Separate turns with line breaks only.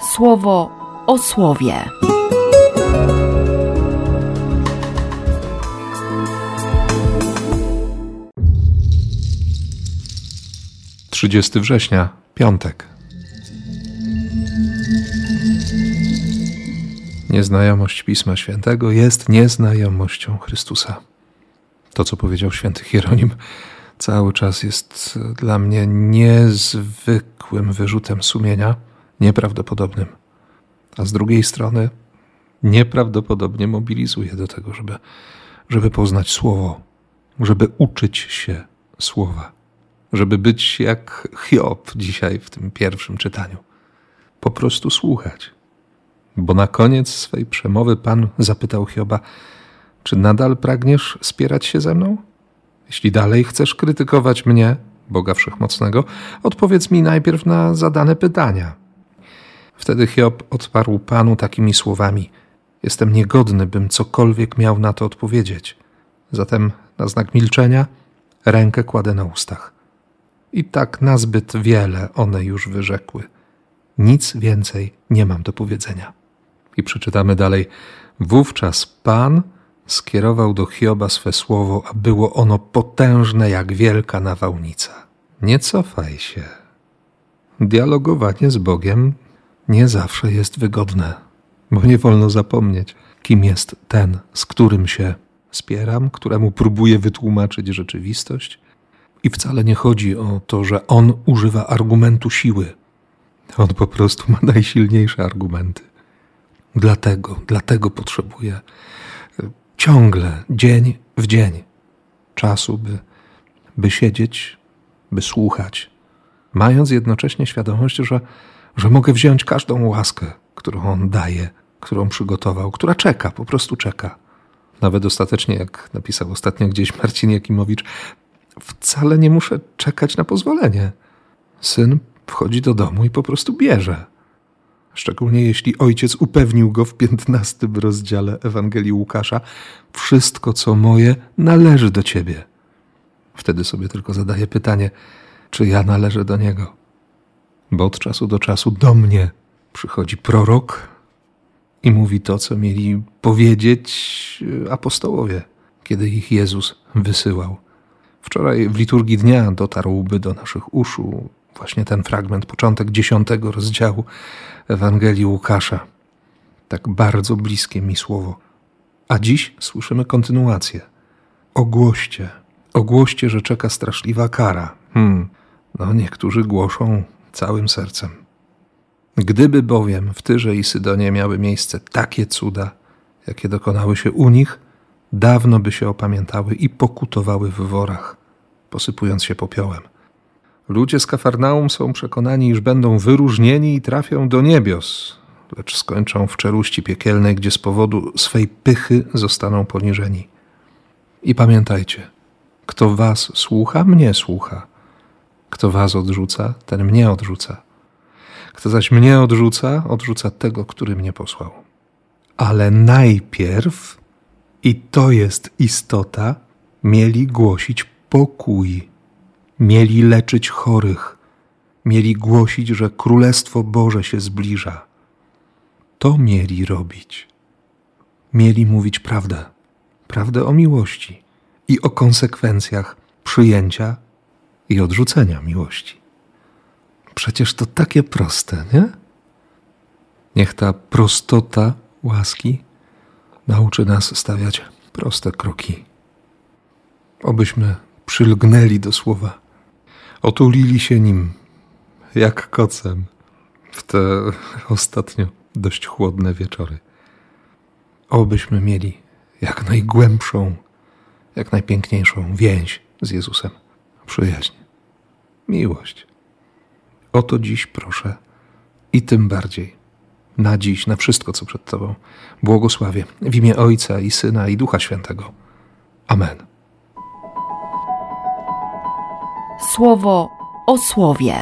słowo o słowie.
Trzydziesty września, piątek. Nieznajomość Pisma Świętego jest nieznajomością Chrystusa. To, co powiedział święty Hieronim, cały czas jest dla mnie niezwykłym wyrzutem sumienia, nieprawdopodobnym. A z drugiej strony nieprawdopodobnie mobilizuje do tego, żeby, żeby poznać Słowo, żeby uczyć się Słowa, żeby być jak Hiob dzisiaj w tym pierwszym czytaniu. Po prostu słuchać. Bo na koniec swej przemowy Pan zapytał Hioba, czy nadal pragniesz spierać się ze mną? Jeśli dalej chcesz krytykować mnie, Boga Wszechmocnego, odpowiedz mi najpierw na zadane pytania. Wtedy Hiob odparł Panu takimi słowami: Jestem niegodny, bym cokolwiek miał na to odpowiedzieć. Zatem na znak milczenia rękę kładę na ustach. I tak nazbyt wiele one już wyrzekły. Nic więcej nie mam do powiedzenia. I przeczytamy dalej. Wówczas Pan skierował do Hioba swe słowo, a było ono potężne jak wielka nawałnica. Nie cofaj się. Dialogowanie z Bogiem nie zawsze jest wygodne, bo nie wolno zapomnieć, kim jest ten, z którym się spieram, któremu próbuję wytłumaczyć rzeczywistość. I wcale nie chodzi o to, że on używa argumentu siły. On po prostu ma najsilniejsze argumenty. Dlatego, dlatego potrzebuję ciągle, dzień w dzień, czasu, by, by siedzieć, by słuchać, mając jednocześnie świadomość, że, że mogę wziąć każdą łaskę, którą on daje, którą przygotował, która czeka, po prostu czeka. Nawet ostatecznie, jak napisał ostatnio gdzieś Marcin Jakimowicz, wcale nie muszę czekać na pozwolenie. Syn wchodzi do domu i po prostu bierze. Szczególnie jeśli ojciec upewnił go w piętnastym rozdziale Ewangelii Łukasza: Wszystko, co moje, należy do ciebie. Wtedy sobie tylko zadaję pytanie, czy ja należę do niego. Bo od czasu do czasu do mnie przychodzi prorok i mówi to, co mieli powiedzieć apostołowie, kiedy ich Jezus wysyłał. Wczoraj w liturgii dnia dotarłby do naszych uszu właśnie ten fragment, początek dziesiątego rozdziału Ewangelii Łukasza. Tak bardzo bliskie mi słowo. A dziś słyszymy kontynuację. Ogłoście, ogłoście, że czeka straszliwa kara. Hmm, no niektórzy głoszą całym sercem. Gdyby bowiem w Tyrze i Sydonie miały miejsce takie cuda, jakie dokonały się u nich, dawno by się opamiętały i pokutowały w worach, posypując się popiołem. Ludzie z Kafarnaum są przekonani, iż będą wyróżnieni i trafią do niebios, lecz skończą w czeluści piekielnej, gdzie z powodu swej pychy zostaną poniżeni. I pamiętajcie, kto was słucha, mnie słucha. Kto was odrzuca, ten mnie odrzuca. Kto zaś mnie odrzuca, odrzuca tego, który mnie posłał. Ale najpierw, i to jest istota, mieli głosić pokój mieli leczyć chorych, mieli głosić, że Królestwo Boże się zbliża. To mieli robić. Mieli mówić prawdę, prawdę o miłości i o konsekwencjach przyjęcia i odrzucenia miłości. Przecież to takie proste, nie? Niech ta prostota łaski nauczy nas stawiać proste kroki. Obyśmy przylgnęli do słowa otulili się nim jak kocem w te ostatnio dość chłodne wieczory. Obyśmy mieli jak najgłębszą, jak najpiękniejszą więź z Jezusem, przyjaźń, miłość. O to dziś proszę i tym bardziej na dziś, na wszystko, co przed Tobą. Błogosławię w imię Ojca i Syna i Ducha Świętego. Amen.
słowo o słowie.